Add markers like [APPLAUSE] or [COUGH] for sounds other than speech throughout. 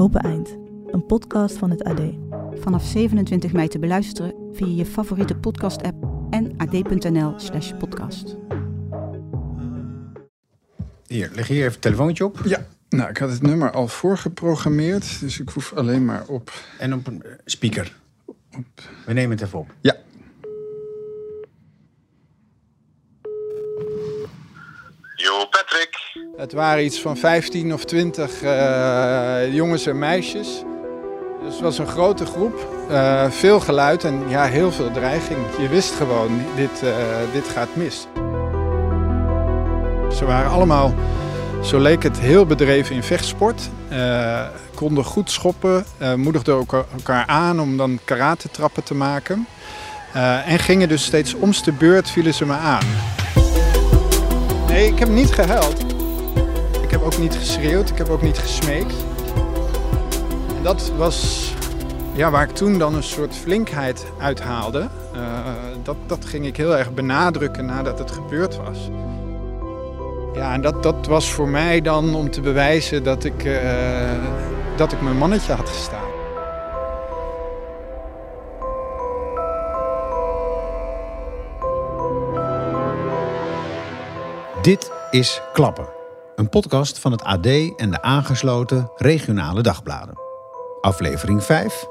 Open Eind, een podcast van het AD. Vanaf 27 mei te beluisteren via je favoriete podcast-app en ad.nl/slash podcast. Hier, leg hier even het telefoontje op. Ja, nou, ik had het nummer al voorgeprogrammeerd, dus ik hoef alleen maar op. En op een speaker. We nemen het even op. Ja. Patrick. Het waren iets van 15 of 20 uh, jongens en meisjes. Dus het was een grote groep, uh, veel geluid en ja, heel veel dreiging. Je wist gewoon, dit, uh, dit gaat mis. Ze waren allemaal, zo leek het, heel bedreven in vechtsport. Konden goed schoppen, moedigden elkaar aan om dan karate-trappen te maken. en gingen dus steeds omste beurt, vielen ze me aan. Ik heb niet gehuild. Ik heb ook niet geschreeuwd, ik heb ook niet gesmeekt. En dat was ja, waar ik toen dan een soort flinkheid uithaalde. Uh, dat, dat ging ik heel erg benadrukken nadat het gebeurd was. Ja, en dat, dat was voor mij dan om te bewijzen dat ik, uh, dat ik mijn mannetje had gestaan. Dit is Klappen, een podcast van het AD en de aangesloten regionale dagbladen. Aflevering 5.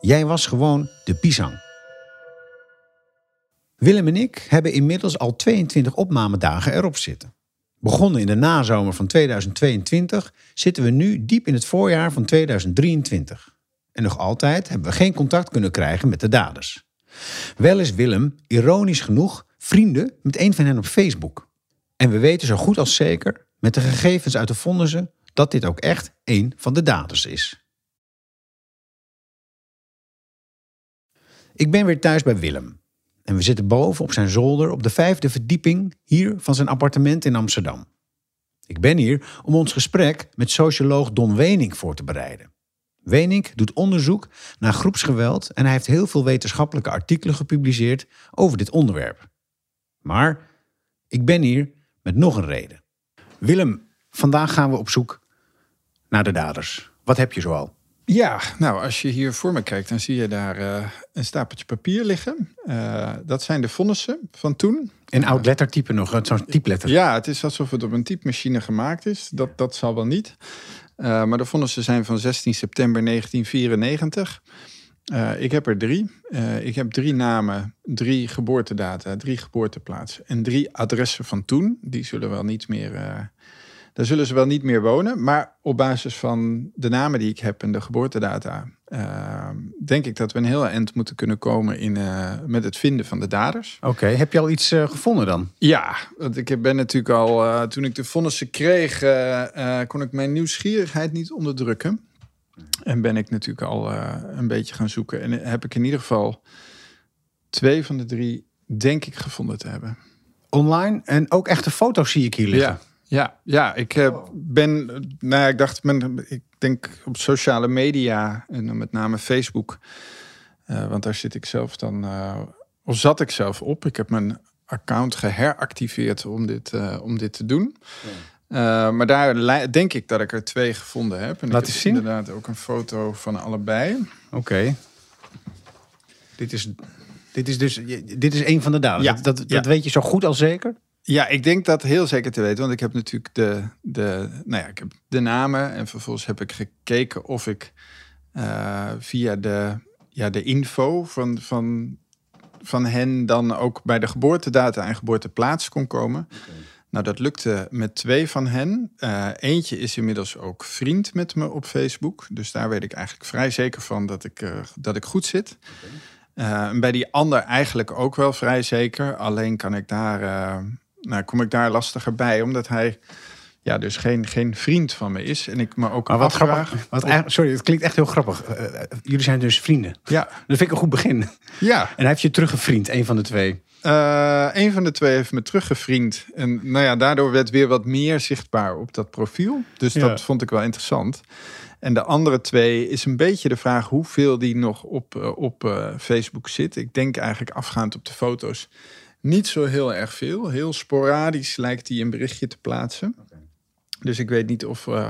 Jij was gewoon de pisang. Willem en ik hebben inmiddels al 22 opnamedagen erop zitten. Begonnen in de nazomer van 2022 zitten we nu diep in het voorjaar van 2023. En nog altijd hebben we geen contact kunnen krijgen met de daders. Wel is Willem, ironisch genoeg, vrienden met een van hen op Facebook. En we weten zo goed als zeker, met de gegevens uit de vonnissen, dat dit ook echt een van de daders is. Ik ben weer thuis bij Willem. En we zitten boven op zijn zolder op de vijfde verdieping hier van zijn appartement in Amsterdam. Ik ben hier om ons gesprek met socioloog Don Wenink voor te bereiden. Wenink doet onderzoek naar groepsgeweld en hij heeft heel veel wetenschappelijke artikelen gepubliceerd over dit onderwerp. Maar ik ben hier met nog een reden. Willem, vandaag gaan we op zoek naar de daders. Wat heb je zoal? Ja, nou, als je hier voor me kijkt, dan zie je daar uh, een stapeltje papier liggen. Uh, dat zijn de vonnissen van toen. Een oud lettertype nog, zo'n typletter. Ja, het is alsof het op een typemachine gemaakt is. Dat, dat zal wel niet. Uh, maar de vonnissen zijn van 16 september 1994. Ik heb er drie. ik heb drie namen, drie geboortedata, drie geboorteplaatsen en drie adressen van toen. Die zullen wel niet meer daar zullen ze wel niet meer wonen. Maar op basis van de namen die ik heb en de geboortedata, denk ik dat we een heel eind moeten kunnen komen in, met het vinden van de daders. Oké, heb je al iets gevonden dan? Ja, want ik ben natuurlijk al, toen ik de vonnissen kreeg, kon ik mijn nieuwsgierigheid niet onderdrukken. En ben ik natuurlijk al een beetje gaan zoeken. En heb ik in ieder geval twee van de drie, denk ik, gevonden te hebben. Online en ook echte foto's zie ik hier liggen. Ja. Ja, ja ik uh, ben, nou ja, ik dacht, ik denk op sociale media en met name Facebook, uh, want daar zit ik zelf dan, of zat ik zelf op. Ik heb mijn account geheractiveerd om dit, om dit te doen. Ja. Maar daar denk ik dat ik er twee gevonden heb. En Laat ik eens zien. Inderdaad, ook een foto van allebei. Oké. Okay. Dit is, dit is dus, dit is een van de daders. Ja. Dat, dat, Ja. dat weet je zo goed als zeker? Ja, ik denk dat heel zeker te weten. Want ik heb natuurlijk de, de, nou ja, ik heb de namen. En vervolgens heb ik gekeken of ik eh, via de, ja, de info van, van, van hen dan ook bij de geboortedata en geboorteplaats kon komen. Nou, dat lukte met twee van hen. Eh, eentje is inmiddels ook vriend met me op Facebook. Dus daar weet ik eigenlijk vrij zeker van dat ik, eh, dat ik goed zit. Uh, en bij die ander eigenlijk ook wel vrij zeker. Alleen kan ik daar, nou, kom ik daar lastiger bij, omdat hij ja, dus geen, geen vriend van me is. En ik me ook Maar wat afvraag... grappig. Wat eigenlijk- sorry, het klinkt echt heel grappig. Eh, eh, jullie zijn dus vrienden. Ja, Dat vind ik een goed begin. ja. En hij heeft je teruggevriend, een van de twee. Eh, een van de twee heeft me teruggevriend. En nou ja, daardoor werd weer wat meer zichtbaar op dat profiel. Dus Ja. dat vond ik wel interessant. En de andere twee is een beetje de vraag hoeveel die nog op, eh, op eh, Facebook zit. Ik denk eigenlijk afgaand op de foto's niet zo heel erg veel. Heel sporadisch lijkt hij een berichtje te plaatsen. Dus ik weet niet of, eh,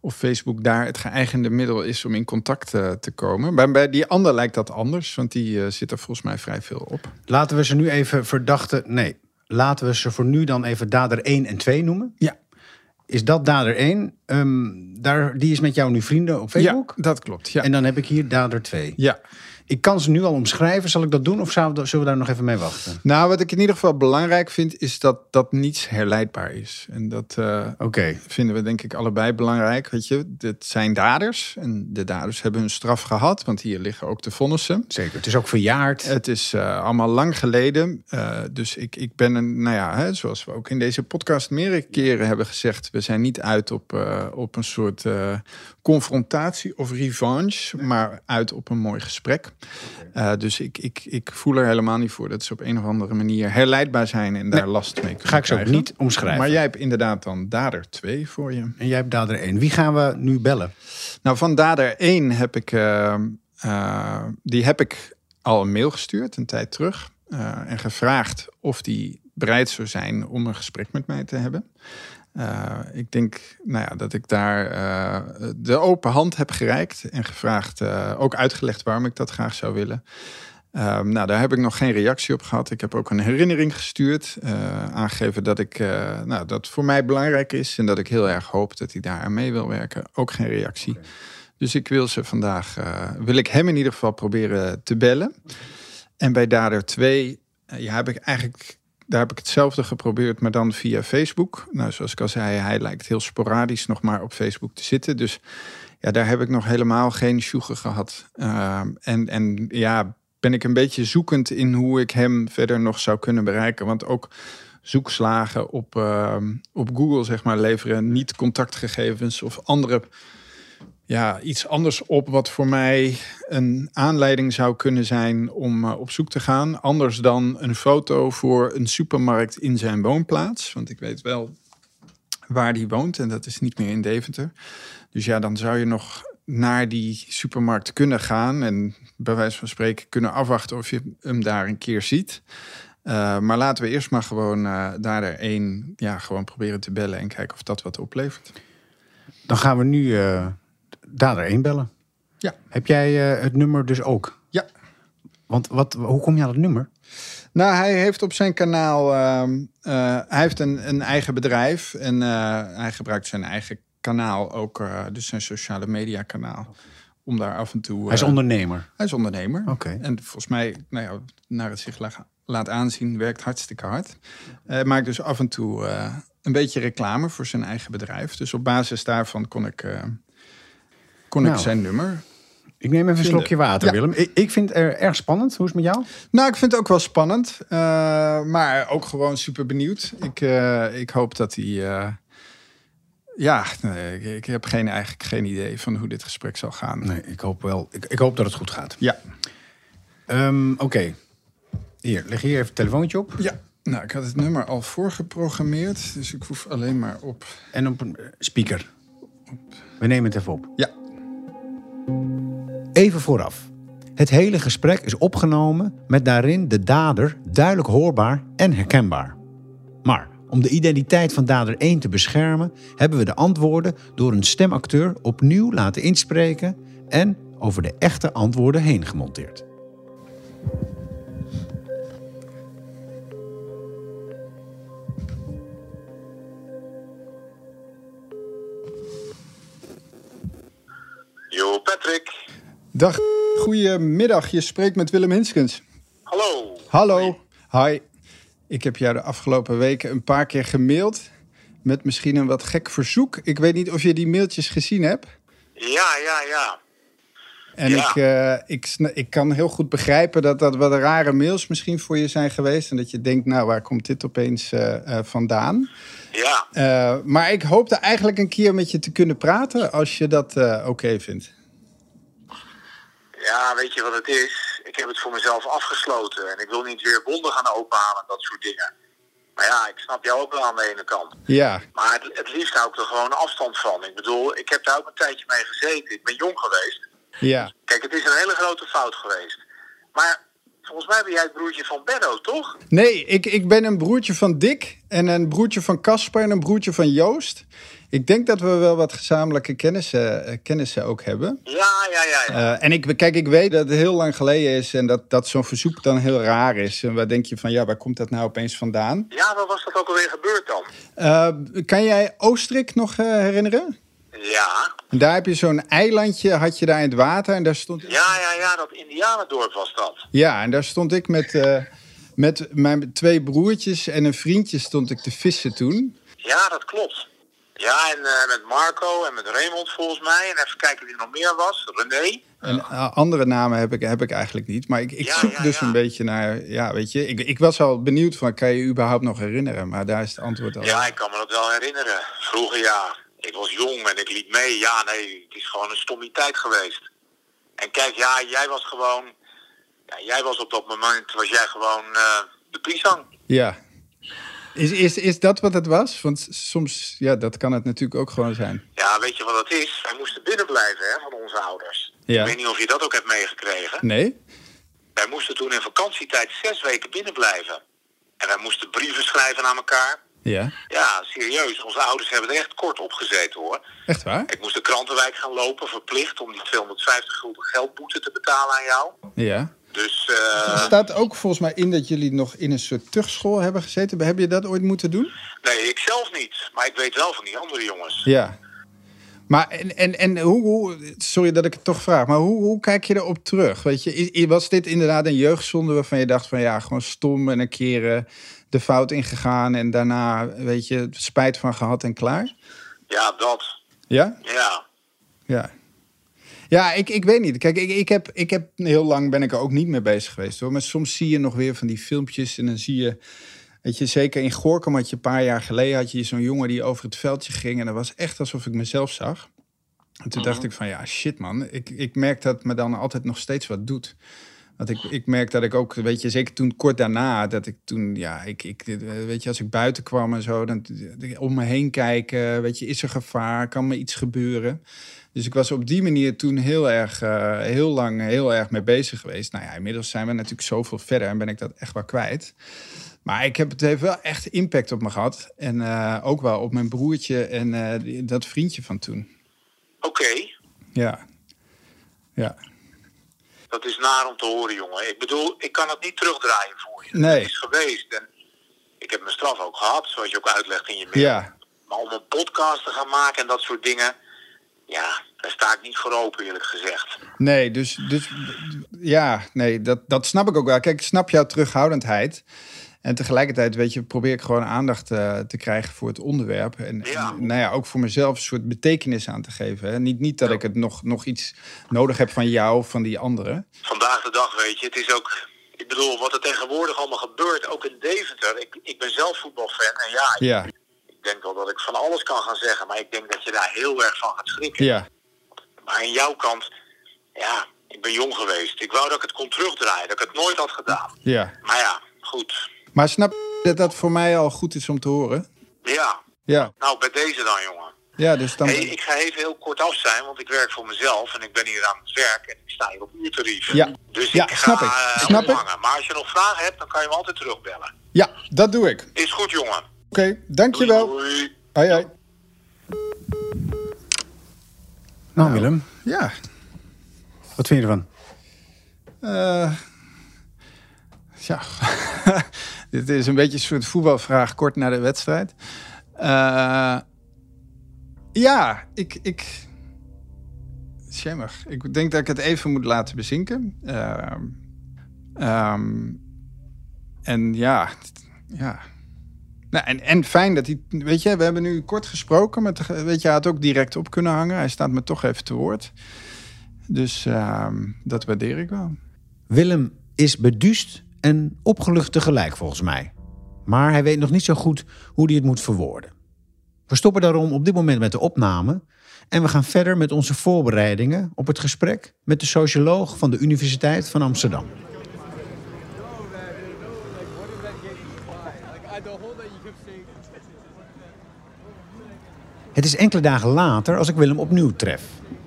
of Facebook daar het geëigende middel is om in contact eh, te komen. Maar bij die ander lijkt dat anders, want die eh, zit er volgens mij vrij veel op. Laten we ze nu even verdachten. Nee, laten we ze voor nu dan even dader 1 en 2 noemen. Ja. Is dat dader 1? Ehm, daar, die is met jou nu vrienden op Facebook. Ja, dat klopt. Ja. En dan heb ik hier dader 2. ja. Ik kan ze nu al omschrijven. Zal ik dat doen of zullen we daar nog even mee wachten? Nou, wat ik in ieder geval belangrijk vind, is dat dat niets herleidbaar is. En dat eh, vinden we denk ik allebei belangrijk. Weet je, het zijn daders. En de daders hebben hun straf gehad, want hier liggen ook de vonnissen. Zeker. Het is ook verjaard. Het is eh, allemaal lang geleden. Eh, dus ik, ik ben een, nou ja, hè, zoals we ook in deze podcast meerdere keren hebben gezegd, we zijn niet uit op, op een soort confrontatie of revanche, maar uit op een mooi gesprek. Eh, dus ik, ik, ik voel er helemaal niet voor dat ze op een of andere manier herleidbaar zijn en daar last mee kunnen Ga ik ze ook niet omschrijven. Maar jij hebt inderdaad dan dader 2 voor je. En jij hebt dader 1. Wie gaan we nu bellen? Nou, van dader 1 heb ik, eh, eh, die heb ik al een mail gestuurd een tijd terug. eh, en gevraagd of die bereid zou zijn om een gesprek met mij te hebben. Eh, ik denk nou ja, dat ik daar eh, de open hand heb gereikt en gevraagd, eh, ook uitgelegd waarom ik dat graag zou willen. Ehm, nou, daar heb ik nog geen reactie op gehad. Ik heb ook een herinnering gestuurd. aangegeven dat ik, nou, dat voor mij belangrijk is. En dat ik heel erg hoop dat hij daar aan mee wil werken. Ook geen reactie. Dus ik wil ze vandaag, wil ik hem in ieder geval proberen te bellen. En bij Dader 2, eh, ja, heb ik eigenlijk, daar heb ik hetzelfde geprobeerd, maar dan via Facebook. Nou, zoals ik al zei, hij lijkt heel sporadisch nog maar op Facebook te zitten. Dus ja, daar heb ik nog helemaal geen sjoegen gehad. Ehm, en, en ja, ben ik een beetje zoekend in hoe ik hem verder nog zou kunnen bereiken. Want ook zoekslagen op, ehm, op Google, zeg maar, leveren niet contactgegevens of andere ja, iets anders op wat voor mij een aanleiding zou kunnen zijn om eh, op zoek te gaan. Anders dan een foto voor een supermarkt in zijn woonplaats. Want ik weet wel waar die woont en dat is niet meer in Deventer. Dus ja, dan zou je nog naar die supermarkt kunnen gaan en bij wijze van spreken kunnen afwachten of je hem daar een keer ziet. Eh, maar laten we eerst maar gewoon eh, daar er één ja, gewoon proberen te bellen en kijken of dat wat oplevert. Dan gaan we nu dader 1 bellen. Ja. Heb jij eh, het nummer dus ook? Ja. Want wat, hoe kom je aan het nummer? Nou, hij heeft op zijn kanaal. ehm, eh, hij heeft een, een eigen bedrijf. En eh, hij gebruikt zijn eigen kanaal ook. dus zijn sociale media kanaal. Om daar af en toe. Hij is ondernemer. hij is ondernemer. Oké. En volgens mij, nou ja, naar het zich la- laat aanzien, werkt hartstikke hard. Hij maakt dus af en toe een beetje reclame voor zijn eigen bedrijf. Dus op basis daarvan kon ik, kon Nou. ik zijn nummer Ik neem even een slokje water, Ja. Willem. Ik, ik vind het er erg spannend. Hoe is het met jou? Nou, ik vind het ook wel spannend. eh, maar ook gewoon super benieuwd. Ik, eh, ik hoop dat hij. eh, ja, nee, ik, ik heb geen, eigenlijk geen idee van hoe dit gesprek zal gaan. Nee, ik hoop wel. Ik, ik hoop dat het goed gaat. Ja. Ehm, Oké. Hier, leg hier even het telefoontje op. ja. Nou, ik had het nummer al voorgeprogrammeerd. Dus ik hoef alleen maar op. En op een speaker. We nemen het even op. Ja. Even vooraf. Het hele gesprek is opgenomen met daarin de dader duidelijk hoorbaar en herkenbaar. Maar om de identiteit van dader 1 te beschermen, hebben we de antwoorden door een stemacteur opnieuw laten inspreken en over de echte antwoorden heen gemonteerd. Yo, Patrick. Dag, goedemiddag. Je spreekt met Willem Hinskens. Hallo. Hallo. Hi. Ik heb jou de afgelopen weken een paar keer gemaild. Met misschien een wat gek verzoek. Ik weet niet of je die mailtjes gezien hebt. Ja, ja, ja. En Ja. ik, eh, ik, ik kan heel goed begrijpen dat dat wat rare mails misschien voor je zijn geweest. En dat je denkt, nou, waar komt dit opeens eh, eh, vandaan? Ja, maar ik hoopte eigenlijk een keer met je te kunnen praten als je dat oké vindt. Ja, weet je wat het is? Ik heb het voor mezelf afgesloten. En ik wil niet weer wonden gaan openhalen en dat soort dingen. Maar ja, ik snap jou ook wel aan de ene kant. Ja, Maar het, het liefst hou ik er gewoon afstand van. Ik bedoel, ik heb daar ook een tijdje mee gezeten. Ik ben jong geweest. ja. Kijk, het is een hele grote fout geweest. Maar volgens mij ben jij het broertje van Benno, toch? Nee, ik, ik ben een broertje van Dick en een broertje van Casper en een broertje van Joost. Ik denk dat we wel wat gezamenlijke kennissen, eh, kennissen ook hebben. Ja, ja, ja. ja. Eh, en ik, kijk, ik weet dat het heel lang geleden is en dat, dat zo'n verzoek dan heel raar is. En waar denk je van, ja, waar komt dat nou opeens vandaan? Ja, waar was dat ook alweer gebeurd dan? Eh, kan jij Oostrik nog eh, herinneren? Ja, En daar heb je zo'n eilandje, had je daar in het water en daar stond... ja, ja, ja, dat Indianendorp was dat. Ja, en daar stond ik met, eh, met mijn twee broertjes en een vriendje stond ik te vissen toen. Ja, dat klopt. Ja, en eh, met Marco en met Raymond volgens mij. En even kijken wie er nog meer was. René. En eh, andere namen heb ik, heb ik eigenlijk niet. Maar ik, ik Ja, zoek ja, dus ja. een beetje naar... Ja, weet je, ik, ik was al benieuwd van, kan je je überhaupt nog herinneren? Maar daar is het antwoord al. Ja, ik kan me dat wel herinneren. Vroeger ja, ik was jong en ik liep mee. Ja, nee, het is gewoon een stommiteit geweest. En kijk, ja, jij was gewoon... Ja, jij was op dat moment, was jij gewoon eh, de pisang. Ja. Is, is, is dat wat het was? Want soms, ja, dat kan het natuurlijk ook gewoon zijn. Ja, weet je wat het is? Wij moesten binnen blijven hè, van onze ouders. Ja. Ik weet niet of je dat ook hebt meegekregen. Nee? Wij moesten toen in vakantietijd zes weken binnen blijven. En wij moesten brieven schrijven aan elkaar. Ja. Ja, serieus. Onze ouders hebben er echt kort op gezeten hoor. Echt waar? Ik moest de krantenwijk gaan lopen, verplicht om die 250 gulden geldboete te betalen aan jou. Ja. Dus eh, Er staat ook volgens mij in dat jullie nog in een soort tugschool hebben gezeten. Heb je dat ooit moeten doen? nee, ik zelf niet. Maar ik weet wel van die andere jongens. Ja. Maar en, en, en hoe, hoe, sorry dat ik het toch vraag, maar hoe, hoe kijk je erop terug? Weet je, is- was dit inderdaad een jeugdzonde waarvan je dacht van ja, gewoon stom en een keer eh, de fout ingegaan en daarna, weet je, spijt van gehad en klaar? Ja, dat. Ja? Ja. Ja. Ja, ik, ik weet niet. Kijk, ik, ik, heb, ik heb heel lang ben ik er ook niet mee bezig geweest hoor. Maar soms zie je nog weer van die filmpjes en dan zie je, weet je, zeker in Gorkum had je een paar jaar geleden had je zo'n jongen die over het veldje ging en dat was echt alsof ik mezelf zag. En toen dacht ik van ja, shit man, ik, ik merk dat me dan altijd nog steeds wat doet. Want ik, ik merk dat ik ook, weet je, zeker toen kort daarna, dat ik toen, ja, ik, ik, weet je, als ik buiten kwam en zo, dan om me heen kijken, weet je, is er gevaar, kan me iets gebeuren? Dus ik was op die manier toen heel erg, eh, heel lang, heel erg mee bezig geweest. Nou ja, inmiddels zijn we natuurlijk zoveel verder en ben ik dat echt wel kwijt. Maar ik heb, het heeft wel echt impact op me gehad. En eh, ook wel op mijn broertje en eh, dat vriendje van toen. Oké. Ja. Ja. Dat is naar om te horen, jongen. Ik bedoel, ik kan het niet terugdraaien voor je. Nee. Het is geweest. En ik heb mijn straf ook gehad, zoals je ook uitlegt in je mail. Ja. Maar om een podcast te gaan maken en dat soort dingen... Ja, daar sta ik niet voor open, eerlijk gezegd. Nee, dus, dus ja, nee, dat, dat snap ik ook wel. Kijk, ik snap jouw terughoudendheid. En tegelijkertijd, weet je, probeer ik gewoon aandacht eh, te krijgen voor het onderwerp. En, Ja. en, nou ja, ook voor mezelf een soort betekenis aan te geven. Hè. Niet, niet dat ik het nog, nog iets nodig heb van jou of van die anderen. Vandaag de dag, weet je, het is ook... Ik bedoel, wat er tegenwoordig allemaal gebeurt, ook in Deventer. Ik, ik ben zelf voetbalfan en ja, ik, Ja, ik denk wel dat ik van alles kan gaan zeggen. Maar ik denk dat je daar heel erg van gaat schrikken. ja, Maar aan jouw kant, ja, ik ben jong geweest. Ik wou dat ik het kon terugdraaien, dat ik het nooit had gedaan. ja. Maar ja, goed. Maar snap je dat dat voor mij al goed is om te horen? Ja, Ja, nou bij deze dan, jongen. ja dus dan... Hey, ik ga even heel kort af zijn, want ik werk voor mezelf en ik ben hier aan het werk en ik sta hier op uurtarief. Ja. Dus Ja, ik ga snap ik. eh, Snap ik. Maar als je nog vragen hebt, dan kan je me altijd terugbellen. Ja, dat doe ik. Oké, Is goed, jongen. dankjewel. Doei. Hoi, hoi. Nou, Willem, Ja, wat vind je ervan? Eh, ja, [LAUGHS] dit is een beetje een soort voetbalvraag kort na de wedstrijd. Eh, ja, ik, ik. Ik denk dat ik het even moet laten bezinken. Ehm, ehm, en ja, ja. Nou, en, en fijn dat hij. Weet je, we hebben nu kort gesproken. De- weet je, hij had ook direct op kunnen hangen. Hij staat me toch even te woord. Dus ehm, dat waardeer ik wel. Willem is beduust en opgelucht tegelijk volgens mij. Maar hij weet nog niet zo goed hoe hij het moet verwoorden. We stoppen daarom op dit moment met de opname en we gaan verder met onze voorbereidingen op het gesprek met de socioloog van de Universiteit van Amsterdam. Het is enkele dagen later als ik Willem opnieuw tref.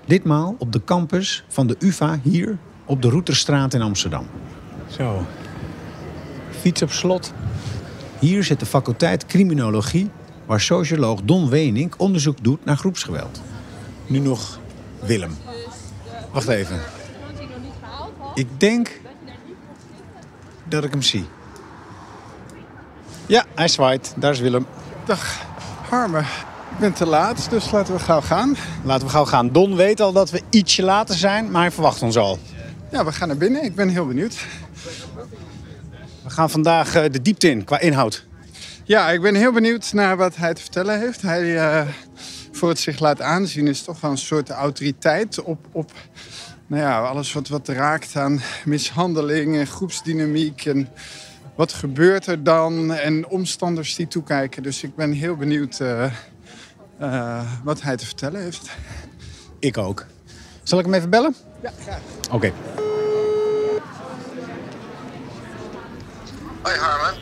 Ditmaal op de campus van de UvA hier op de Routerstraat in Amsterdam. Zo. Fiets op slot. Hier zit de faculteit criminologie, waar socioloog Don Wenink onderzoek doet naar groepsgeweld. Nu nog Willem. Wacht even. Ik denk dat ik hem zie. Ja, hij zwaait. Daar is Willem. Dag, Harme. Ik ben te laat, dus laten we gauw gaan. Laten we gauw gaan. Don weet al dat we ietsje later zijn, maar hij verwacht ons al. Ja, we gaan naar binnen. Ik ben heel benieuwd. We gaan vandaag eh, de diepte in qua inhoud. Ja, ik ben heel benieuwd naar wat hij te vertellen heeft. Hij, eh, voor het zich laat aanzien, is toch wel een soort autoriteit op, op nou ja, alles wat, wat raakt aan mishandeling en groepsdynamiek. En wat gebeurt er dan? En omstanders die toekijken. Dus ik ben heel benieuwd eh, wat hij te vertellen heeft. Ik ook. Zal ik hem even bellen? Ja, graag. Oké. Hoi Harmen.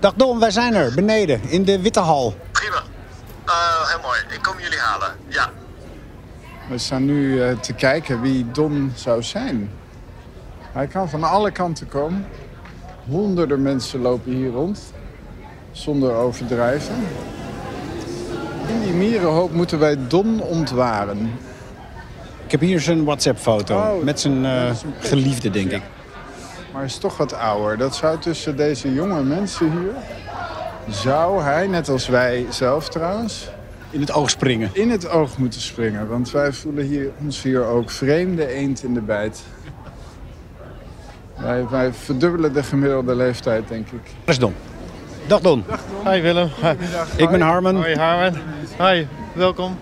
Dag Don, wij zijn er, beneden, in de Witte Hal. Prima. Eh, heel mooi. Ik kom jullie halen. Ja. We staan nu eh, te kijken wie Don zou zijn. Hij kan van alle kanten komen. Honderden mensen lopen hier rond. Zonder overdrijven. In die mierenhoop moeten wij Don ontwaren. Ik heb hier zijn WhatsApp-foto Oh, met zijn eh, geliefde, denk ik. Maar hij is toch wat ouder. Dat zou tussen deze jonge mensen hier... zou hij, net als wij zelf trouwens... In het oog springen. in het oog moeten springen. Want wij voelen hier, ons hier ook vreemde eend in de bijt. Wij, wij verdubbelen de gemiddelde leeftijd, denk ik. Dat is Don. Dag Don. Hi Willem. Hi. Ik ben Harmen. Hoi Harmen. Hi, welkom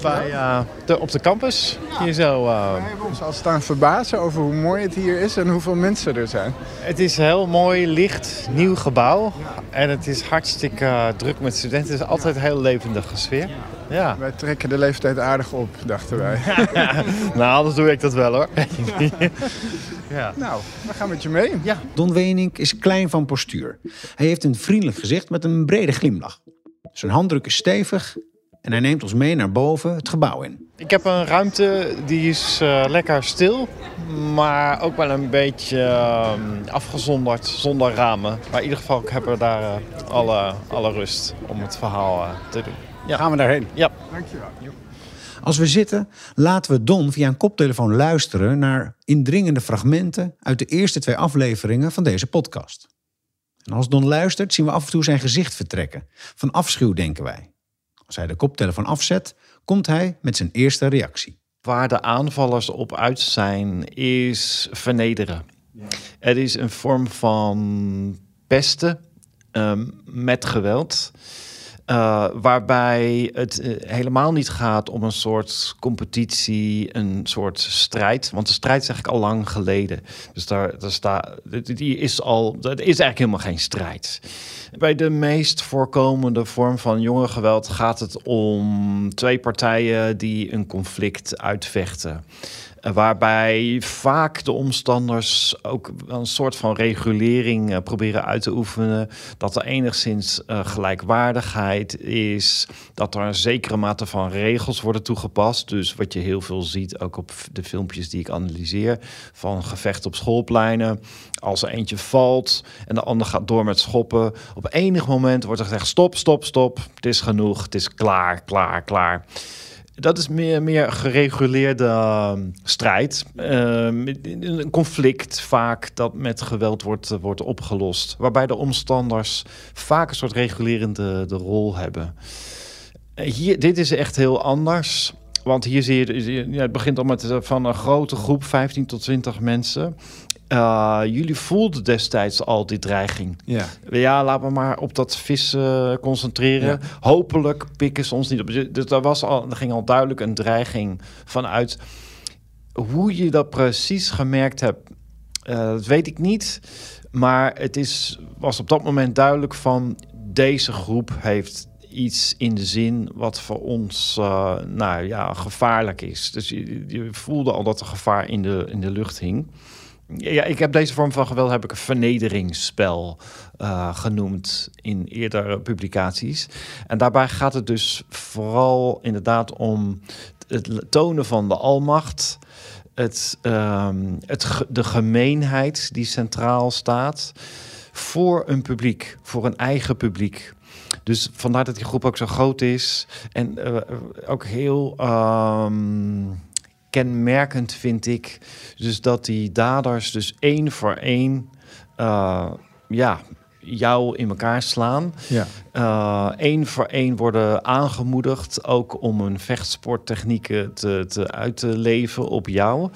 bij, eh, de, op de campus. Hier zo, eh, We hebben ons al staan verbazen over hoe mooi het hier is en hoeveel mensen er zijn. het is een heel mooi, licht, nieuw gebouw. En het is hartstikke eh, druk met studenten. Het is altijd een heel levendige sfeer. Ja. Wij trekken de leeftijd aardig op, dachten wij. [LAUGHS] nou, anders doe ik dat wel hoor. [LAUGHS] ja. nou, we gaan met je mee. Ja. Don Wenink is klein van postuur. Hij heeft een vriendelijk gezicht met een brede glimlach. Zijn handdruk is stevig en hij neemt ons mee naar boven het gebouw in. Ik heb een ruimte die is eh, lekker stil, maar ook wel een beetje eh, afgezonderd, zonder ramen. Maar in ieder geval hebben we daar eh, alle, alle rust om het verhaal eh, te doen. Ja. Gaan we daarheen? Ja. Dankjewel. Als we zitten, laten we Don via een koptelefoon luisteren naar indringende fragmenten uit de eerste twee afleveringen van deze podcast. En als Don luistert, zien we af en toe zijn gezicht vertrekken. Van afschuw, denken wij. Als hij de koptelefoon afzet, komt hij met zijn eerste reactie. Waar de aanvallers op uit zijn, is vernederen. Het is een vorm van pesten ehm, met geweld. Eh, waarbij het eh, helemaal niet gaat om een soort competitie, een soort strijd. Want de strijd is eigenlijk al lang geleden. Dus daar, daar staat, die is al, dat is eigenlijk helemaal geen strijd. Bij de meest voorkomende vorm van jongerengeweld gaat het om twee partijen die een conflict uitvechten. Waarbij vaak de omstanders ook een soort van regulering eh, proberen uit te oefenen. Dat er enigszins eh, gelijkwaardigheid is. Dat er een zekere mate van regels worden toegepast. Dus wat je heel veel ziet, ook op de filmpjes die ik analyseer. Van gevecht op schoolpleinen. Als er eentje valt en de ander gaat door met schoppen. Op enig moment wordt er gezegd: stop, stop, stop. Het is genoeg. Het is klaar, klaar, klaar. Dat is meer, meer gereguleerde uh, strijd. Uh, een conflict vaak dat met geweld wordt, uh, wordt opgelost. Waarbij de omstanders vaak een soort regulerende de rol hebben. Hier, dit is echt heel anders. Want hier zie je, het begint al met eh, van een grote groep, 15 tot 20 mensen. Uh, jullie voelden destijds al die dreiging. Ja. Ja, laten we maar op dat vissen concentreren. Ja. Hopelijk pikken ze ons niet op. Dus er, was al, er ging al duidelijk een dreiging vanuit. hoe je dat precies gemerkt hebt, uh, dat weet ik niet. Maar het is, was op dat moment duidelijk van deze groep heeft iets in de zin wat voor ons uh, nou ja, gevaarlijk is. Dus je, je, voelde al dat er gevaar in de, in de lucht hing. Ja, ik heb deze vorm van geweld heb ik een vernederingsspel uh, genoemd in eerdere publicaties. En daarbij gaat het dus vooral inderdaad om het tonen van de almacht, het, um, het, de gemeenheid die centraal staat voor een publiek, voor een eigen publiek. Dus vandaar dat die groep ook zo groot is en uh, ook heel um, kenmerkend vind ik. Dus dat die daders dus één voor één uh, ja, jou in elkaar slaan. Ja. Eén uh, voor één worden aangemoedigd, ook om een vechtsporttechnieken te, te uit te leven op jou.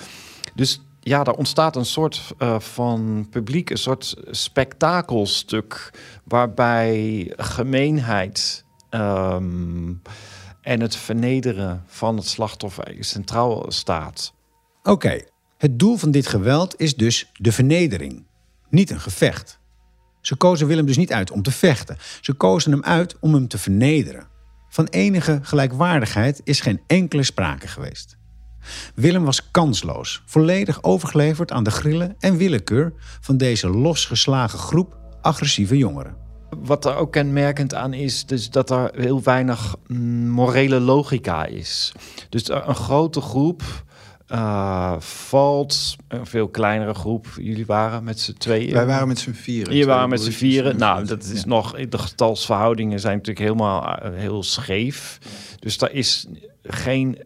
Dus ja, daar ontstaat een soort uh, van publiek, een soort spektakelstuk, waarbij gemeenheid um, en het vernederen van het slachtoffer centraal staat. Oké, het doel van dit geweld is dus de vernedering, niet een gevecht. Ze kozen Willem dus niet uit om te vechten. Ze kozen hem uit om hem te vernederen. Van enige gelijkwaardigheid is geen enkele sprake geweest. Willem was kansloos, volledig overgeleverd aan de grillen en willekeur van deze losgeslagen groep agressieve jongeren. Wat er ook kenmerkend aan is, dus dat er heel weinig mm, morele logica is. Dus een grote groep uh, valt een veel kleinere groep. Jullie waren met z'n tweeën. Wij waren met z'n vieren. Jullie waren met z'n vieren. Nou, dat is ja. nog. De getalsverhoudingen zijn natuurlijk helemaal uh, heel scheef. Dus daar is geen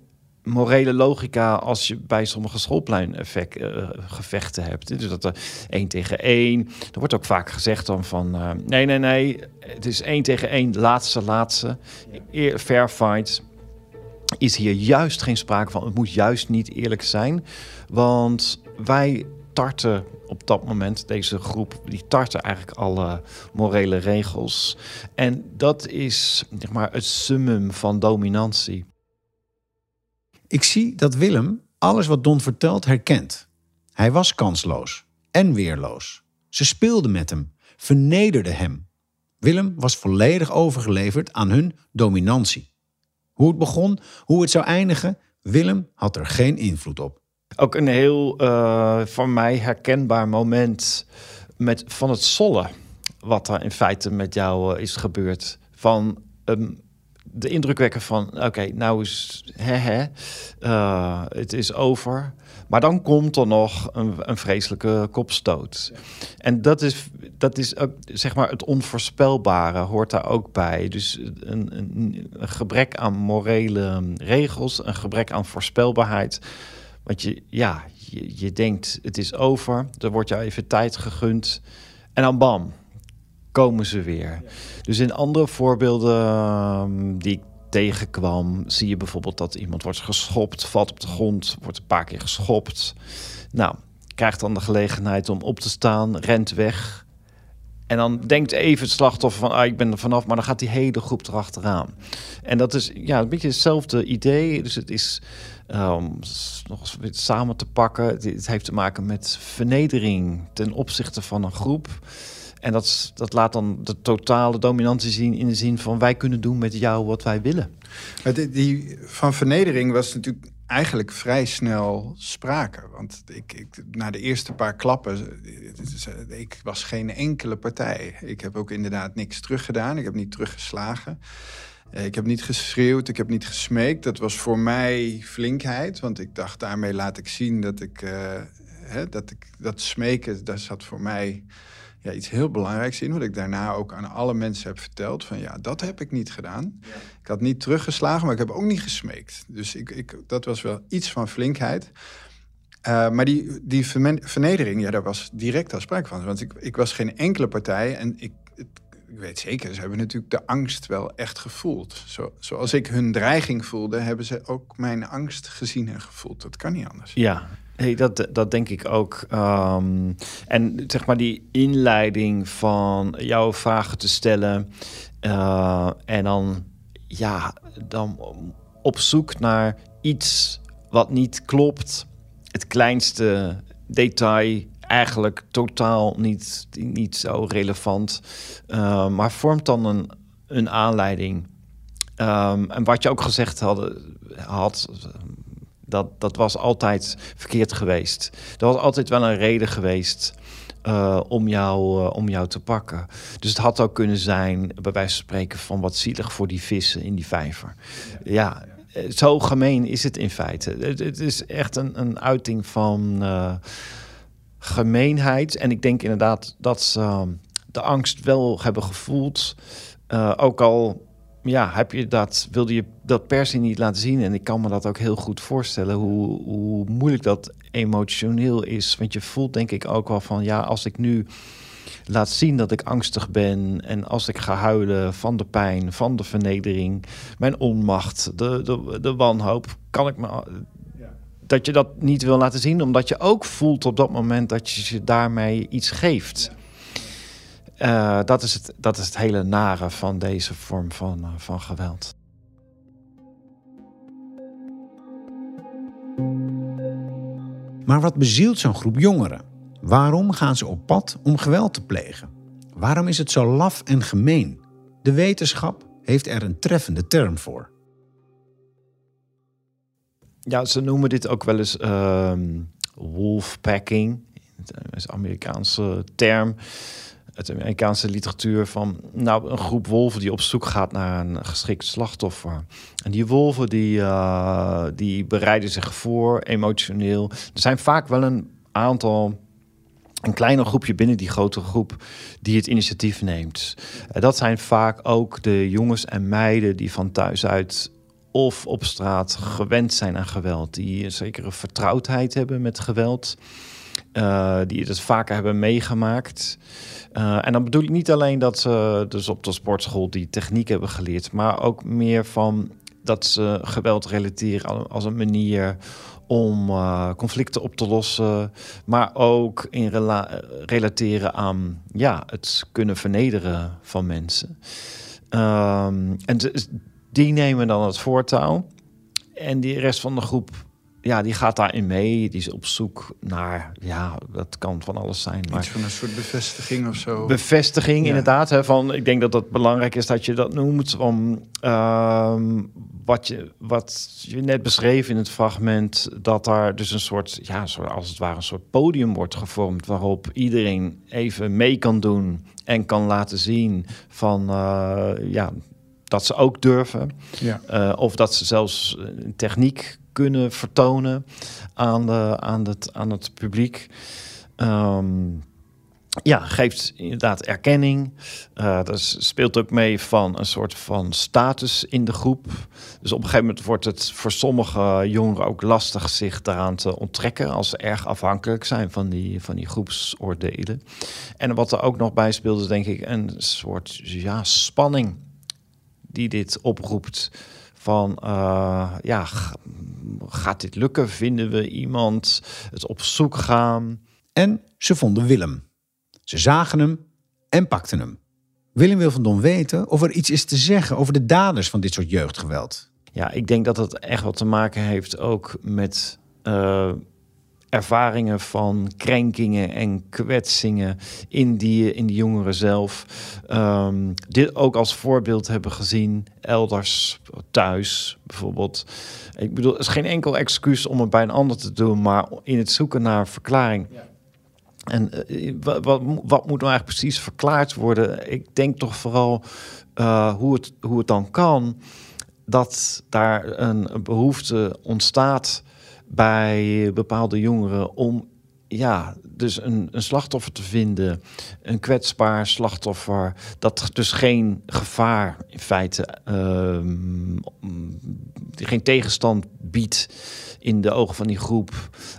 morele logica als je bij sommige schoolpleingevechten uh, hebt. Dus dat er één tegen één. Er wordt ook vaak gezegd dan van uh, nee, nee, nee. Het is één tegen één, laatste, laatste. Fair fight is hier juist geen sprake van. Het moet juist niet eerlijk zijn. Want wij tarten op dat moment, deze groep, die tarten eigenlijk alle morele regels. En dat is zeg maar, het summum van dominantie. Ik zie dat Willem alles wat Don vertelt herkent. Hij was kansloos en weerloos. Ze speelden met hem, vernederden hem. Willem was volledig overgeleverd aan hun dominantie. Hoe het begon, hoe het zou eindigen, Willem had er geen invloed op. Ook een heel uh, voor mij herkenbaar moment met, van het sollen. Wat er in feite met jou uh, is gebeurd. Van um, de indruk wekken van: oké, nou is hè, hè, uh, het is over. Maar dan komt er nog een, een vreselijke kopstoot. En dat is, dat is ook, zeg maar, het onvoorspelbare hoort daar ook bij. Dus een, een, een gebrek aan morele regels, een gebrek aan voorspelbaarheid. Want je, ja, je, je denkt, het is over. Er wordt jou even tijd gegund. En dan bam, komen ze weer. Dus in andere voorbeelden um, die ik tegenkwam, zie je bijvoorbeeld dat iemand wordt geschopt, valt op de grond, wordt een paar keer geschopt. Nou, krijgt dan de gelegenheid om op te staan, rent weg. En dan denkt even het slachtoffer van, ah, ik ben er vanaf, maar dan gaat die hele groep erachteraan. En dat is ja, een beetje hetzelfde idee. Dus het is um, nog eens samen te pakken. Het heeft te maken met vernedering ten opzichte van een groep. En dat, dat laat dan de totale dominantie zien in de zin van wij kunnen doen met jou wat wij willen. Die, die van vernedering was natuurlijk eigenlijk vrij snel sprake. Want ik, ik, na de eerste paar klappen, ik was geen enkele partij. Ik heb ook inderdaad niks teruggedaan. Ik heb niet teruggeslagen. Eh, ik heb niet geschreeuwd, ik heb niet gesmeekt. Dat was voor mij flinkheid, want ik dacht daarmee laat ik zien dat ik, uh, hè, dat ik dat smeken, dat zat voor mij ja, iets heel belangrijks in. Wat ik daarna ook aan alle mensen heb verteld. Van ja, dat heb ik niet gedaan. Ik had niet teruggeslagen, maar ik heb ook niet gesmeekt. Dus ik, ik, dat was wel iets van flinkheid. Uh, maar die, die vernedering, ja, daar was direct al sprake van. Want ik, ik was geen enkele partij. En ik, ik weet zeker, ze hebben natuurlijk de angst wel echt gevoeld. Zo, zoals ik hun dreiging voelde, hebben ze ook mijn angst gezien en gevoeld. Dat kan niet anders. Ja, Hey, dat, dat denk ik ook. Um, en zeg maar die inleiding van jouw vragen te stellen. Uh, en dan, ja, dan op zoek naar iets wat niet klopt. het kleinste detail eigenlijk totaal niet, niet zo relevant. Uh, maar vormt dan een, een aanleiding. Um, en wat je ook gezegd had, had dat, dat was altijd verkeerd geweest. Er was altijd wel een reden geweest uh, om, jou, uh, om jou te pakken. Dus het had ook kunnen zijn, bij wijze van spreken, van wat zielig voor die vissen in die vijver. Ja, ja eh, zo gemeen is het in feite. Het, het is echt een, een uiting van uh, gemeenheid. En ik denk inderdaad dat ze de angst wel hebben gevoeld. Ook al ja, heb je dat, wilde je dat per se niet laten zien. En ik kan me dat ook heel goed voorstellen, hoe, hoe moeilijk dat emotioneel is. Want je voelt denk ik ook wel van, ja, als ik nu laat zien dat ik angstig ben en als ik ga huilen van de pijn, van de vernedering, mijn onmacht, de, de, de wanhoop, kan ik me dat je dat niet wil laten zien, omdat je ook voelt op dat moment dat je je daarmee iets geeft. Uh, dat, is het, dat is het hele nare van deze vorm van, uh, van geweld. Maar wat bezielt zo'n groep jongeren? Waarom gaan ze op pad om geweld te plegen? Waarom is het zo laf en gemeen? De wetenschap heeft er een treffende term voor. Ja, ze noemen dit ook wel eens uh, wolfpacking. Dat is een Amerikaanse term uit Amerikaanse literatuur van nou, een groep wolven die op zoek gaat naar een geschikt slachtoffer. En die wolven die, uh, die bereiden zich voor emotioneel. Er zijn vaak wel een aantal een kleiner groepje binnen die grote groep die het initiatief neemt. Uh, dat zijn vaak ook de jongens en meiden die van thuis uit of op straat gewend zijn aan geweld, die een zekere vertrouwdheid hebben met geweld, uh, die dus vaker hebben meegemaakt. Uh, en dan bedoel ik niet alleen dat ze dus op de sportschool die techniek hebben geleerd, maar ook meer van dat ze geweld relateren als een manier om uh, conflicten op te lossen, maar ook in rela relateren aan ja, het kunnen vernederen van mensen. Um, en die nemen dan het voortouw. En die rest van de groep ja, die gaat daarin mee. Die is op zoek naar, ja, dat kan van alles zijn. Maar Iets van een soort bevestiging of zo. Bevestiging, inderdaad. Hè, van, ik denk dat het belangrijk is dat je dat noemt. Om, uh, wat, je, wat je net beschreef in het fragment, dat daar dus een soort, ja, als het ware een soort podium wordt gevormd. Waarop iedereen even mee kan doen en kan laten zien van, uh, ja, dat ze ook durven. Ja. Uh, of dat ze zelfs techniek kunnen vertonen aan, de, aan, het, aan het publiek. Um, ja, geeft inderdaad erkenning. Uh, dat speelt ook mee van een soort van status in de groep. Dus op een gegeven moment wordt het voor sommige jongeren ook lastig zich daaraan te onttrekken als ze erg afhankelijk zijn van die, van die groepsoordelen. En wat er ook nog bij speelt, is denk ik een soort ja, spanning die dit oproept van uh, ja, gaat dit lukken? Vinden we iemand? Het op zoek gaan. En ze vonden Willem. Ze zagen hem en pakten hem. Willem wil van Don weten of er iets is te zeggen over de daders van dit soort jeugdgeweld. Ja, ik denk dat het echt wat te maken heeft ook met uh, ervaringen van krenkingen en kwetsingen in die, in die jongeren zelf. Um, dit ook als voorbeeld hebben gezien elders, thuis bijvoorbeeld. Ik bedoel, het is geen enkel excuus om het bij een ander te doen, maar in het zoeken naar verklaring. Ja. En uh, wat, wat, wat, moet nou eigenlijk precies verklaard worden? Ik denk toch vooral uh, hoe, het, hoe het dan kan dat daar een behoefte ontstaat bij bepaalde jongeren om ja, dus een, een slachtoffer te vinden, een kwetsbaar slachtoffer, dat dus geen gevaar in feite, uh, geen tegenstand biedt in de ogen van die groep,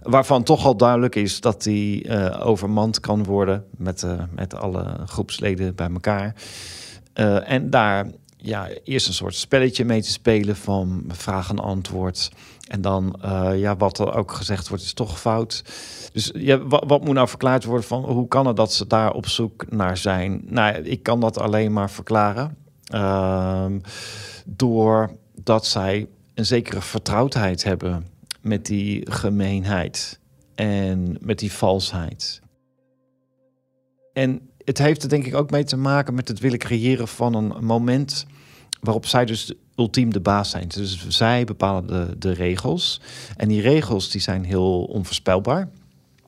waarvan toch al duidelijk is dat die uh, overmand kan worden met, uh, met alle groepsleden bij elkaar. Uh, en daar ja, eerst een soort spelletje mee te spelen van vraag en antwoord. En dan, uh, ja, wat er ook gezegd wordt, is toch fout. Dus wat, moet nou verklaard worden van hoe kan het dat ze daar op zoek naar zijn? Nou, ik kan dat alleen maar verklaren. Uh, doordat zij een zekere vertrouwdheid hebben met die gemeenheid. en met die valsheid. En het heeft er denk ik ook mee te maken met het willen creëren van een moment waarop zij dus ultiem de baas zijn. Dus zij bepalen de, de regels. En die regels die zijn heel onvoorspelbaar.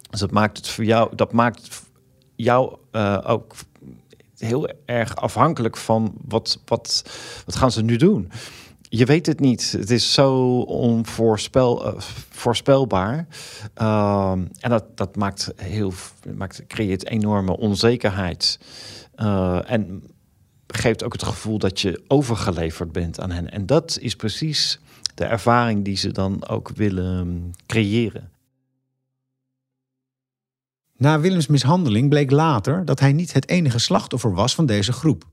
Dus dat maakt het voor jou, dat maakt jou uh, ook heel erg afhankelijk van wat, wat, wat gaan ze nu doen. Je weet het niet. Het is zo onvoorspelbaar. Uh, en dat, dat maakt heel, maakt, creëert enorme onzekerheid. Uh, en geeft ook het gevoel dat je overgeleverd bent aan hen. En dat is precies de ervaring die ze dan ook willen creëren. Na Willems mishandeling bleek later dat hij niet het enige slachtoffer was van deze groep.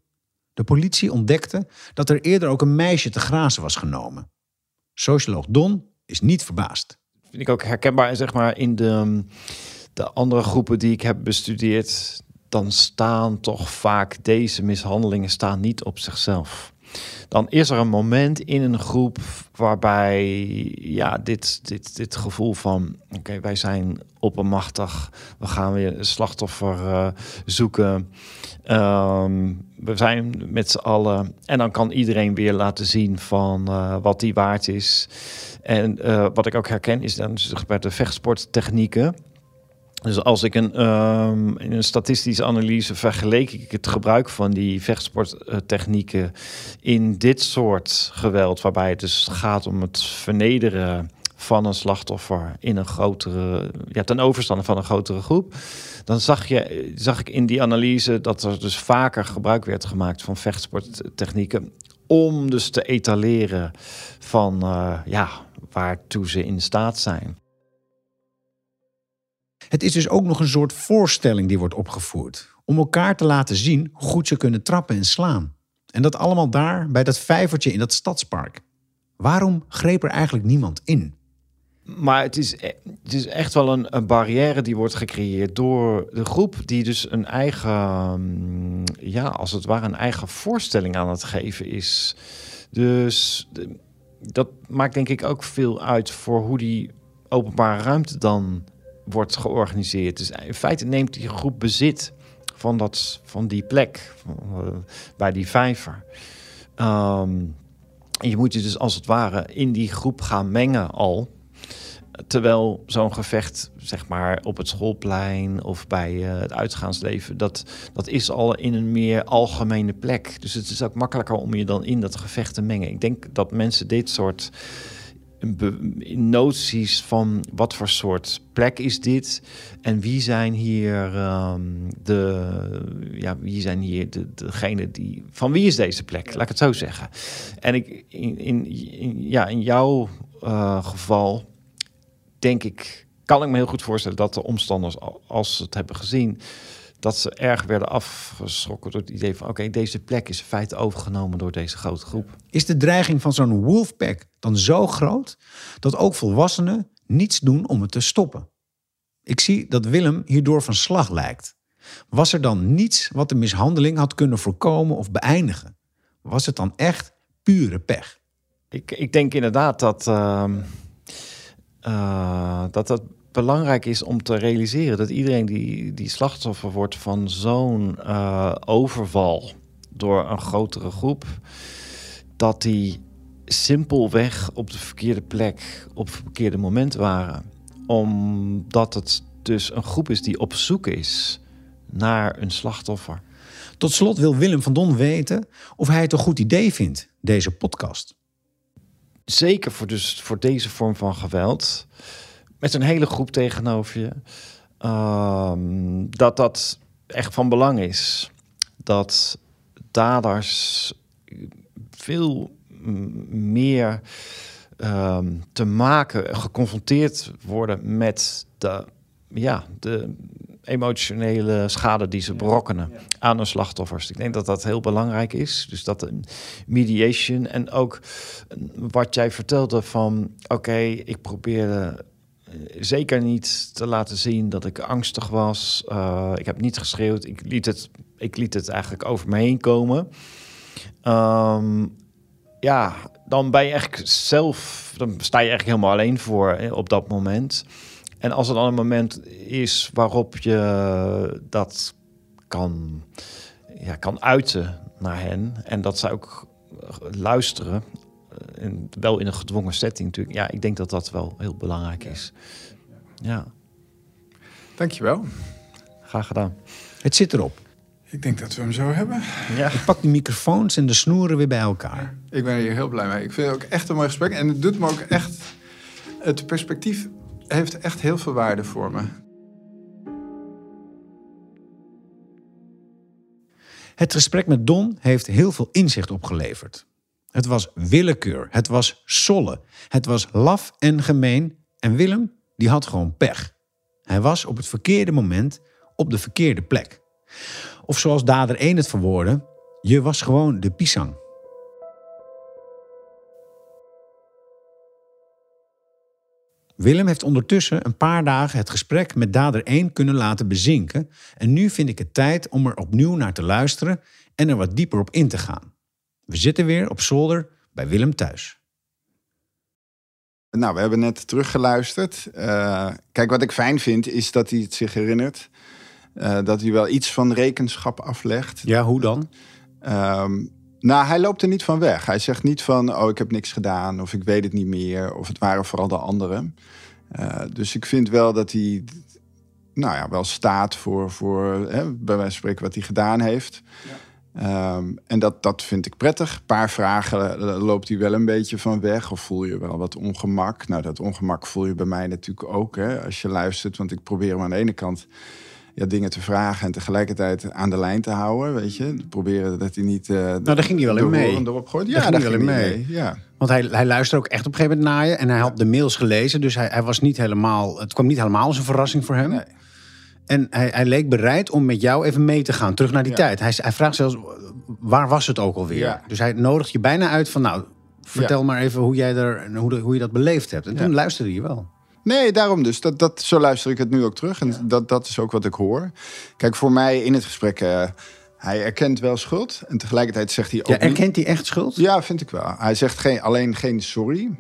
De politie ontdekte dat er eerder ook een meisje te grazen was genomen. Socioloog Don is niet verbaasd. Vind ik ook herkenbaar zeg maar, in de, de andere groepen die ik heb bestudeerd. Dan staan toch vaak deze mishandelingen staan niet op zichzelf dan is er een moment in een groep waarbij ja, dit, dit, dit gevoel van oké, wij zijn oppermachtig, we gaan weer een slachtoffer uh, zoeken. Um, we zijn met z'n allen. En dan kan iedereen weer laten zien van uh, wat die waard is. En uh, wat ik ook herken is dan bij de vechtsporttechnieken dus als ik een, um, in een statistische analyse vergeleek ik het gebruik van die vechtsporttechnieken in dit soort geweld, waarbij het dus gaat om het vernederen van een slachtoffer in een grotere, ja, ten overstande van een grotere groep, dan zag, je, zag ik in die analyse dat er dus vaker gebruik werd gemaakt van vechtsporttechnieken om dus te etaleren van uh, ja, waartoe ze in staat zijn. Het is dus ook nog een soort voorstelling die wordt opgevoerd. Om elkaar te laten zien hoe goed ze kunnen trappen en slaan. En dat allemaal daar bij dat vijvertje in dat stadspark. Waarom greep er eigenlijk niemand in? Maar het is, e- het is echt wel een, een, barrière die wordt gecreëerd door de groep, die dus een eigen, mm, ja, als het ware, een eigen voorstelling aan het geven is. Dus dat maakt denk ik ook veel uit voor hoe die openbare ruimte dan wordt georganiseerd. Dus in feite neemt die groep bezit van, dat, van die plek, uh, bij die vijver. Um, je moet je dus als het ware in die groep gaan mengen al. Terwijl zo'n gevecht, zeg maar, op het schoolplein of bij uh, het uitgaansleven, dat, dat is al in een meer algemene plek. Dus het is ook makkelijker om je dan in dat gevecht te mengen. Ik denk dat mensen dit soort noties van wat voor soort plek is dit? En wie zijn hier um, de ja wie zijn hier de, degene die van wie is deze plek? Laat ik het zo zeggen. En ik in, in, ja in jouw uh, geval denk ik kan ik me heel goed voorstellen dat de omstanders als ze het hebben gezien dat ze erg werden afgeschrokken door het idee van... oké, deze plek is in feite overgenomen door deze grote groep. Is de dreiging van zo'n wolfpack dan zo groot... dat ook volwassenen niets doen om het te stoppen? Ik zie dat Willem hierdoor van slag lijkt. Was er dan niets wat de mishandeling had kunnen voorkomen of beëindigen? Was het dan echt pure pech? Ik, ik denk inderdaad dat, uh, uh, dat dat belangrijk is om te realiseren dat iedereen die, die slachtoffer wordt van zo'n uh, overval door een grotere groep, dat die simpelweg op de verkeerde plek op het verkeerde moment waren. Omdat het dus een groep is die op zoek is naar een slachtoffer. Tot slot wil Willem van Don weten of hij het een goed idee vindt, deze podcast. Zeker voor, dus, voor deze vorm van geweld met een hele groep tegenover je. Um, dat dat echt van belang is. Dat daders veel meer um, te maken, geconfronteerd worden met de, ja, de emotionele schade die ze berokkenen aan hun slachtoffers. Ik denk dat dat heel belangrijk is. Dus dat een mediation en ook wat jij vertelde van oké, ik probeerde zeker niet te laten zien dat ik angstig was. Uh, ik heb niet geschreeuwd. Ik liet het, ik liet het eigenlijk over me heen komen. Um, ja, dan ben je eigenlijk zelf, dan sta je eigenlijk helemaal alleen voor hè, op dat moment. En als er dan een moment is waarop je dat kan, ja, kan uiten naar hen en dat zij ook luisteren, eh, en wel in een gedwongen setting natuurlijk. Ja, ik denk dat dat wel heel belangrijk is. Ja, Dankjewel. graag gedaan. Het zit erop. Ik denk dat we hem zo hebben. Ja. Ik pak die microfoons en de snoeren weer bij elkaar. Ik ben hier heel blij mee. Ik vind het ook echt een mooi gesprek. En het doet me ook echt... Het perspectief heeft echt heel veel waarde voor me. Het gesprek met Don heeft heel veel inzicht opgeleverd. Het was willekeur, het was solle, het was laf en gemeen. En Willem, die had gewoon pech. Hij was op het verkeerde moment op de verkeerde plek. Of zoals dader 1 het verwoordde, je was gewoon de pisang. Willem heeft ondertussen een paar dagen het gesprek met dader 1 kunnen laten bezinken. En nu vind ik het tijd om er opnieuw naar te luisteren en er wat dieper op in te gaan. We zitten weer op zolder bij Willem thuis. Nou, we hebben net teruggeluisterd. Eh, kijk, wat ik fijn vind, is dat hij het zich herinnert. Eh, dat hij wel iets van rekenschap aflegt. Ja, hoe dan? Ehm, nou, hij loopt er niet van weg. Hij zegt niet van, oh, ik heb niks gedaan, of ik weet het niet meer, of het waren vooral de anderen. Eh, dus ik vind wel dat hij, nou ja, wel staat voor, voor hè, bij wijze van spreken, wat hij gedaan heeft. Ehm, en dat, dat vind ik prettig. Een paar vragen eh, loopt hij wel een beetje van weg. Of voel je wel wat ongemak? Nou, dat ongemak voel je bij mij natuurlijk ook hè, als je luistert. Want ik probeer hem aan de ene kant ja, dingen te vragen en tegelijkertijd aan de lijn te houden. Weet je, proberen dat hij niet. eh nou, daar ging hij wel in mee. Erop gooit. Daar Ja, ging hij wel in mee. mee. Ja. Want hij, hij luisterde ook echt op een gegeven moment naar je. En hij had de mails gelezen. Dus hij, hij was niet helemaal. Het kwam niet helemaal als een verrassing voor hem. Nee. En hij, hij leek bereid om met jou even mee te gaan. Terug naar die Ja. tijd. Hij, hij vraagt zelfs. Waar was het ook alweer? Ja. Dus hij nodigt je bijna uit van. Nou, vertel maar even hoe, jij er, hoe, de- hoe je dat beleefd hebt. En toen luisterde je wel. Nee, daarom dus. Dat, dat, zo luister ik het nu ook terug. En dat, dat is ook wat ik hoor. Kijk, voor mij in het gesprek... eh, hij erkent wel schuld. En tegelijkertijd zegt hij ook Ja, niet... erkent hij echt schuld? Ja, vind ik wel. Hij zegt geen, alleen geen sorry.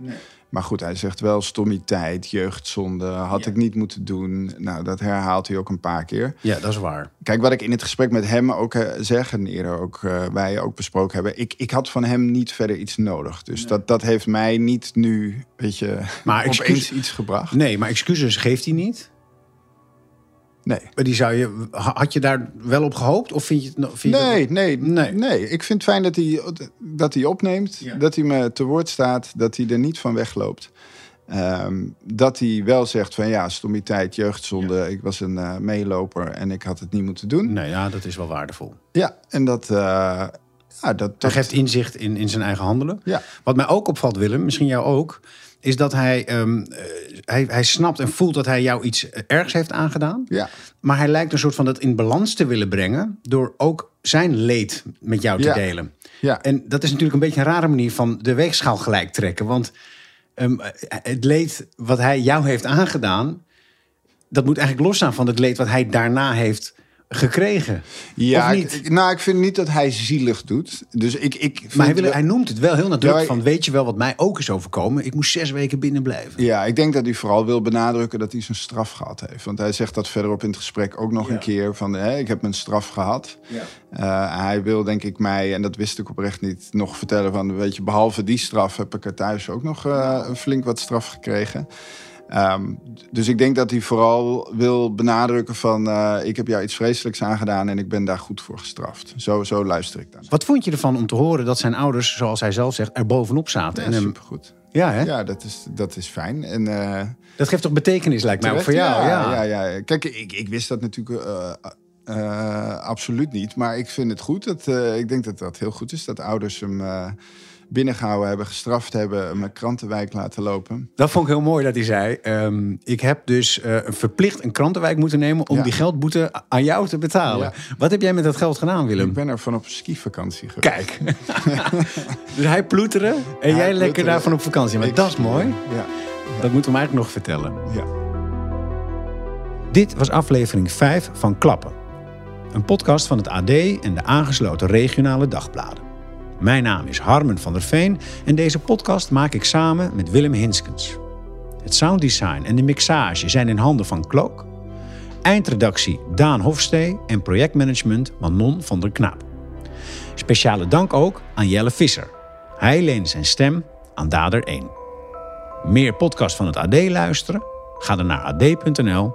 Maar goed, hij zegt wel stommiteit, jeugdzonde, had ik niet moeten doen. Nou, dat herhaalt hij ook een paar keer. Ja, dat is waar. Kijk, wat ik in het gesprek met hem ook eh, zeg en eerder ook eh, wij ook besproken hebben. Ik, ik had van hem niet verder iets nodig. Dus dat, dat heeft mij niet nu, weet je, Maar [LAUGHS] opeens iets gebracht. Nee, maar excuses geeft hij niet. Nee. Maar die zou je, had je daar wel op gehoopt? Of vind je het nog? vind je Nee, dat- nee, Nee. nee, Ik vind het fijn dat hij, dat hij opneemt, Ja. dat hij me te woord staat, dat hij er niet van wegloopt. Ehm, dat hij wel zegt van ja, stommiteit, jeugdzonde, ik was een eh, meeloper en ik had het niet moeten doen. Nee, ja, dat is wel waardevol. Ja, en dat, eh, ja, dat, Hij dat geeft inzicht in, in zijn eigen handelen. Ja. Wat mij ook opvalt, Willem, misschien jou ook, is dat hij, ehm, eh, hij, hij snapt en voelt dat hij jou iets ergs heeft aangedaan. Ja, Maar hij lijkt een soort van dat in balans te willen brengen door ook zijn leed met jou te Ja. delen. ja. En dat is natuurlijk een beetje een rare manier van de weegschaal gelijk trekken. Want ehm, het leed wat hij jou heeft aangedaan, dat moet eigenlijk losstaan van het leed wat hij daarna heeft gekregen. ja of ik- nou, ik vind niet dat hij zielig doet. Dus ik, ik Maar hij, wil, wel- hij noemt het wel heel nadrukkelijk Ja, van... weet je wel wat mij ook is overkomen? Ik moest zes weken binnen blijven. Ja, ik denk dat hij vooral wil benadrukken dat hij zijn straf gehad heeft. Want hij zegt dat verderop in het gesprek ook nog Ja. een keer van hè, ik heb mijn straf gehad. Eh, hij wil denk ik mij, en dat wist ik oprecht niet, nog vertellen van weet je, behalve die straf heb ik er thuis ook nog eh, een flink wat straf gekregen. Ehm, dus ik denk dat hij vooral wil benadrukken van eh, ik heb jou iets vreselijks aangedaan en ik ben daar goed voor gestraft. Zo, zo luister ik dan. Wat vond je ervan om te horen dat zijn ouders, zoals hij zelf zegt... er bovenop zaten? Ja, en hem, supergoed. ja, hè? Ja, dat is, dat is fijn. En eh, Dat geeft toch betekenis, lijkt mij ook voor jou? Ja, ja. ja, Kijk, ik, ik wist dat natuurlijk eh, absoluut niet. Maar ik vind het goed. Dat, ik denk dat dat heel goed is. Dat ouders hem binnengehouden hebben, gestraft hebben... een krantenwijk laten lopen. Dat vond ik heel mooi dat hij zei. ehm, ik heb dus eh, verplicht een krantenwijk moeten nemen... om Ja. die geldboete aan jou te betalen. Ja. Wat heb jij met dat geld gedaan, Willem? Ik ben er van op skivakantie geweest. Kijk. [LAUGHS] dus hij ploeteren en jij lekker daarvan op vakantie. Maar Ik- dat is mooi. Ja, Dat moeten we hem eigenlijk nog vertellen. ja. Dit was aflevering 5 van Klappen. Een podcast van het AD en de aangesloten regionale dagbladen. Mijn naam is Harmen van der Veen en deze podcast maak ik samen met Willem Hinskens. Het sounddesign en de mixage zijn in handen van Cloak. Eindredactie Daan Hofstee en projectmanagement Manon van der Knaap. Speciale dank ook aan Jelle Visser. Hij leende zijn stem aan Dader 1. Meer podcast van het AD luisteren? Ga dan naar ad.nl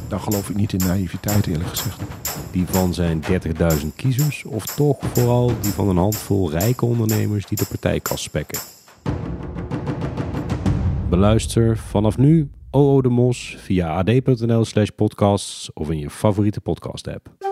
Daar geloof ik niet in naïviteit eerlijk gezegd. Die van zijn 30.000 kiezers of toch vooral die van een handvol rijke ondernemers die de partijkast spekken. Beluister vanaf nu OO de Mos via ad.nl slash podcasts of in je favoriete podcast app.